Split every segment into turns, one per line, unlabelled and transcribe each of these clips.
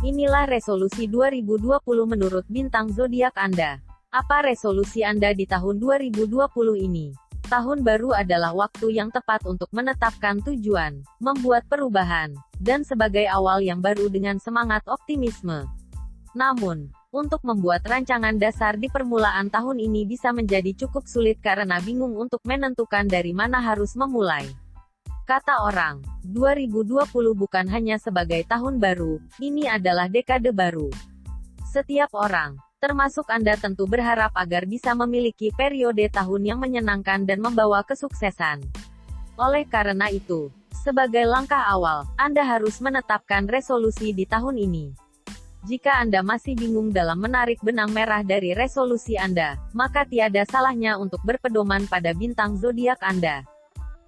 Inilah resolusi 2020 menurut bintang zodiak Anda. Apa resolusi Anda di tahun 2020 ini? Tahun baru adalah waktu yang tepat untuk menetapkan tujuan, membuat perubahan, dan sebagai awal yang baru dengan semangat optimisme. Namun, untuk membuat rancangan dasar di permulaan tahun ini bisa menjadi cukup sulit karena bingung untuk menentukan dari mana harus memulai. Kata orang, 2020 bukan hanya sebagai tahun baru, ini adalah dekade baru. Setiap orang, termasuk Anda tentu berharap agar bisa memiliki periode tahun yang menyenangkan dan membawa kesuksesan. Oleh karena itu, sebagai langkah awal, Anda harus menetapkan resolusi di tahun ini. Jika Anda masih bingung dalam menarik benang merah dari resolusi Anda, maka tiada salahnya untuk berpedoman pada bintang zodiak Anda.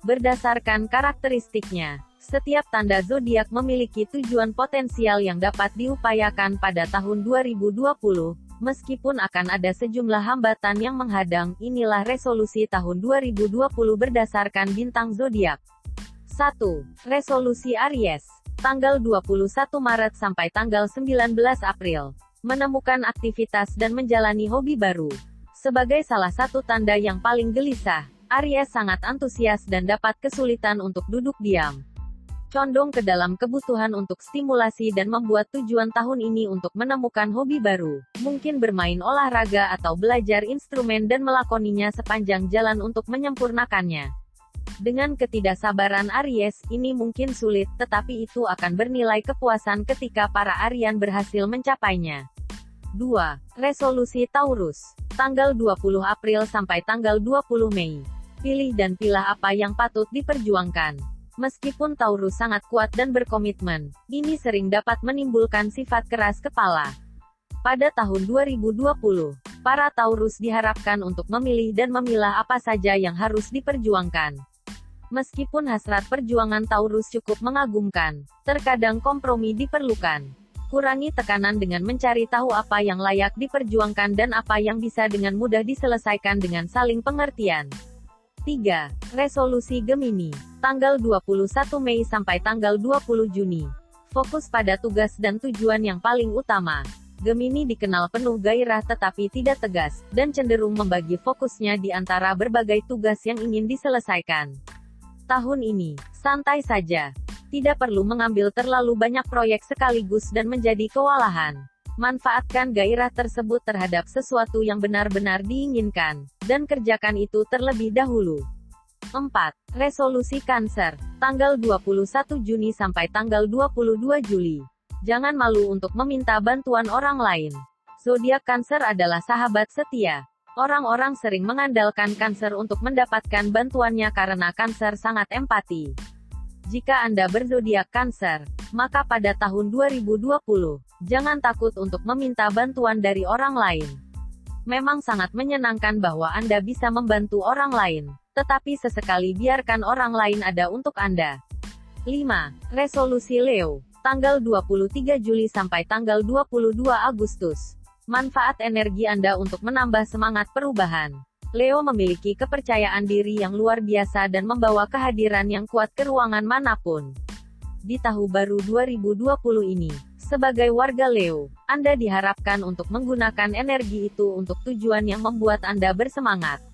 Berdasarkan karakteristiknya, setiap tanda zodiak memiliki tujuan potensial yang dapat diupayakan pada tahun 2020, meskipun akan ada sejumlah hambatan yang menghadang. Inilah resolusi tahun 2020 berdasarkan bintang zodiak. 1. Resolusi Aries, tanggal 21 Maret sampai tanggal 19 April. Menemukan aktivitas dan menjalani hobi baru. Sebagai salah satu tanda yang paling gelisah, Aries sangat antusias dan dapat kesulitan untuk duduk diam. Condong ke dalam kebutuhan untuk stimulasi dan membuat tujuan tahun ini untuk menemukan hobi baru. Mungkin bermain olahraga atau belajar instrumen dan melakoninya sepanjang jalan untuk menyempurnakannya. Dengan ketidaksabaran Aries, ini mungkin sulit, tetapi itu akan bernilai kepuasan ketika para Arian berhasil mencapainya. 2. Resolusi Taurus. Tanggal 20 April sampai tanggal 20 Mei pilih dan pilah apa yang patut diperjuangkan. Meskipun Taurus sangat kuat dan berkomitmen, ini sering dapat menimbulkan sifat keras kepala. Pada tahun 2020, para Taurus diharapkan untuk memilih dan memilah apa saja yang harus diperjuangkan. Meskipun hasrat perjuangan Taurus cukup mengagumkan, terkadang kompromi diperlukan. Kurangi tekanan dengan mencari tahu apa yang layak diperjuangkan dan apa yang bisa dengan mudah diselesaikan dengan saling pengertian. 3. Resolusi Gemini. Tanggal 21 Mei sampai tanggal 20 Juni. Fokus pada tugas dan tujuan yang paling utama. Gemini dikenal penuh gairah tetapi tidak tegas, dan cenderung membagi fokusnya di antara berbagai tugas yang ingin diselesaikan. Tahun ini, santai saja. Tidak perlu mengambil terlalu banyak proyek sekaligus dan menjadi kewalahan. Manfaatkan gairah tersebut terhadap sesuatu yang benar-benar diinginkan, dan kerjakan itu terlebih dahulu. 4. Resolusi Cancer, tanggal 21 Juni sampai tanggal 22 Juli. Jangan malu untuk meminta bantuan orang lain. Zodiak Cancer adalah sahabat setia. Orang-orang sering mengandalkan Cancer untuk mendapatkan bantuannya karena Cancer sangat empati. Jika Anda berzodiak Cancer, maka pada tahun 2020, jangan takut untuk meminta bantuan dari orang lain. Memang sangat menyenangkan bahwa Anda bisa membantu orang lain, tetapi sesekali biarkan orang lain ada untuk Anda. 5. Resolusi Leo, tanggal 23 Juli sampai tanggal 22 Agustus. Manfaat energi Anda untuk menambah semangat perubahan. Leo memiliki kepercayaan diri yang luar biasa dan membawa kehadiran yang kuat ke ruangan mana pun di tahun baru 2020 ini. Sebagai warga Leo, Anda diharapkan untuk menggunakan energi itu untuk tujuan yang membuat Anda bersemangat.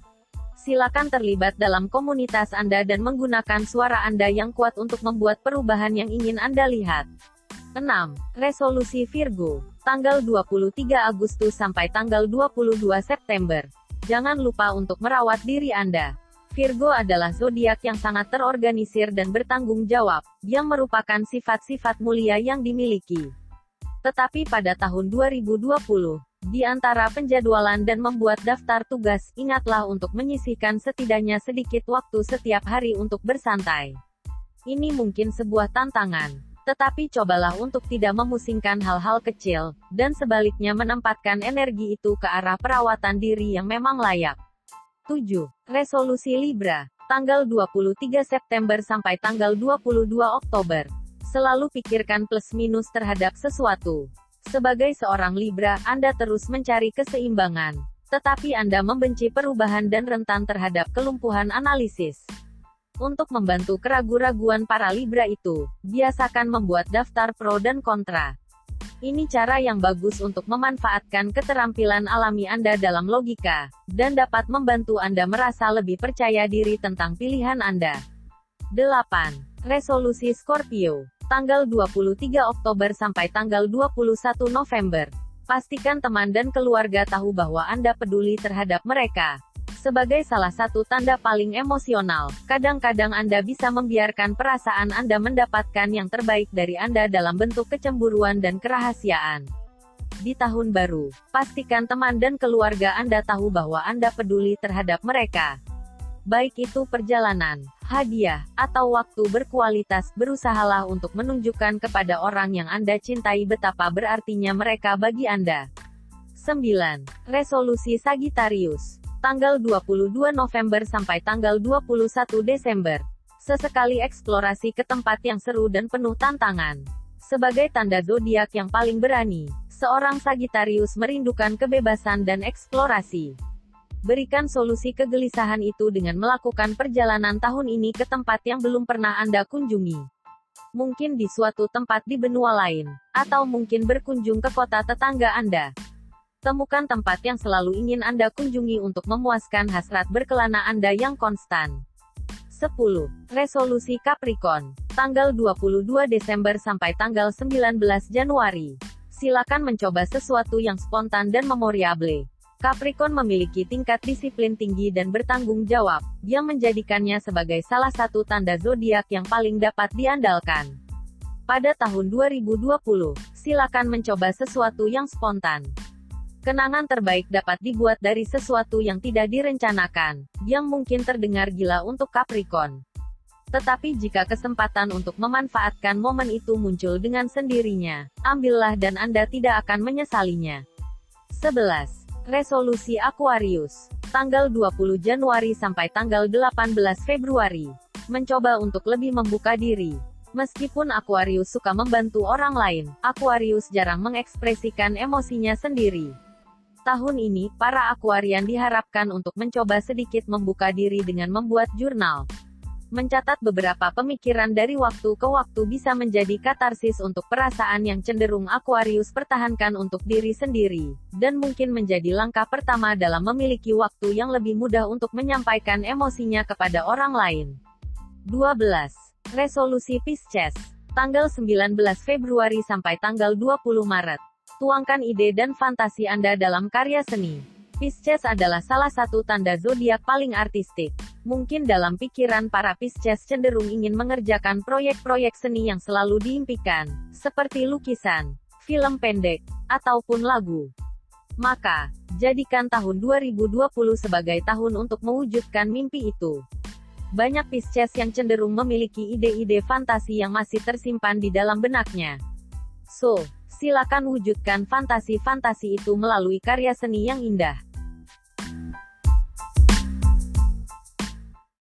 Silakan terlibat dalam komunitas Anda dan menggunakan suara Anda yang kuat untuk membuat perubahan yang ingin Anda lihat. 6. Resolusi Virgo, tanggal 23 Agustus sampai tanggal 22 September. Jangan lupa untuk merawat diri Anda. Virgo adalah zodiak yang sangat terorganisir dan bertanggung jawab, yang merupakan sifat-sifat mulia yang dimiliki. Tetapi pada tahun 2020, di antara penjadwalan dan membuat daftar tugas, ingatlah untuk menyisihkan setidaknya sedikit waktu setiap hari untuk bersantai. Ini mungkin sebuah tantangan, tetapi cobalah untuk tidak memusingkan hal-hal kecil, dan sebaliknya menempatkan energi itu ke arah perawatan diri yang memang layak. 7. Resolusi Libra, tanggal 23 September sampai tanggal 22 Oktober. Selalu pikirkan plus minus terhadap sesuatu. Sebagai seorang Libra, Anda terus mencari keseimbangan. Tetapi Anda membenci perubahan dan rentan terhadap kelumpuhan analisis. Untuk membantu keraguan-raguan para Libra itu, biasakan membuat daftar pro dan kontra. Ini cara yang bagus untuk memanfaatkan keterampilan alami Anda dalam logika, dan dapat membantu Anda merasa lebih percaya diri tentang pilihan Anda. 8. Resolusi Scorpio. Tanggal 23 Oktober sampai tanggal 21 November. Pastikan teman dan keluarga tahu bahwa Anda peduli terhadap mereka. Sebagai salah satu tanda paling emosional, kadang-kadang Anda bisa membiarkan perasaan Anda mendapatkan yang terbaik dari Anda dalam bentuk kecemburuan dan kerahasiaan. Di tahun baru, pastikan teman dan keluarga Anda tahu bahwa Anda peduli terhadap mereka. Baik itu perjalanan, hadiah, atau waktu berkualitas, berusahalah untuk menunjukkan kepada orang yang Anda cintai betapa berartinya mereka bagi Anda. 9. Resolusi Sagittarius tanggal 22 November sampai tanggal 21 Desember. Sesekali eksplorasi ke tempat yang seru dan penuh tantangan. Sebagai tanda zodiak yang paling berani, seorang Sagittarius merindukan kebebasan dan eksplorasi. Berikan solusi kegelisahan itu dengan melakukan perjalanan tahun ini ke tempat yang belum pernah Anda kunjungi. Mungkin di suatu tempat di benua lain, atau mungkin berkunjung ke kota tetangga Anda. Temukan tempat yang selalu ingin Anda kunjungi untuk memuaskan hasrat berkelana Anda yang konstan. 10. Resolusi Capricorn. Tanggal 22 Desember sampai tanggal 19 Januari. Silakan mencoba sesuatu yang spontan dan memoriable. Capricorn memiliki tingkat disiplin tinggi dan bertanggung jawab, yang menjadikannya sebagai salah satu tanda zodiak yang paling dapat diandalkan. Pada tahun 2020, silakan mencoba sesuatu yang spontan. Kenangan terbaik dapat dibuat dari sesuatu yang tidak direncanakan, yang mungkin terdengar gila untuk Capricorn. Tetapi jika kesempatan untuk memanfaatkan momen itu muncul dengan sendirinya, ambillah dan Anda tidak akan menyesalinya. 11. Resolusi Aquarius. Tanggal 20 Januari sampai tanggal 18 Februari. Mencoba untuk lebih membuka diri. Meskipun Aquarius suka membantu orang lain, Aquarius jarang mengekspresikan emosinya sendiri. Tahun ini, para akuarian diharapkan untuk mencoba sedikit membuka diri dengan membuat jurnal. Mencatat beberapa pemikiran dari waktu ke waktu bisa menjadi katarsis untuk perasaan yang cenderung Aquarius pertahankan untuk diri sendiri, dan mungkin menjadi langkah pertama dalam memiliki waktu yang lebih mudah untuk menyampaikan emosinya kepada orang lain. 12. Resolusi Pisces. Tanggal 19 Februari sampai tanggal 20 Maret. Tuangkan ide dan fantasi Anda dalam karya seni. Pisces adalah salah satu tanda zodiak paling artistik. Mungkin dalam pikiran para Pisces cenderung ingin mengerjakan proyek-proyek seni yang selalu diimpikan, seperti lukisan, film pendek, ataupun lagu. Maka, jadikan tahun 2020 sebagai tahun untuk mewujudkan mimpi itu. Banyak Pisces yang cenderung memiliki ide-ide fantasi yang masih tersimpan di dalam benaknya. So, silakan wujudkan fantasi-fantasi itu melalui karya seni yang indah.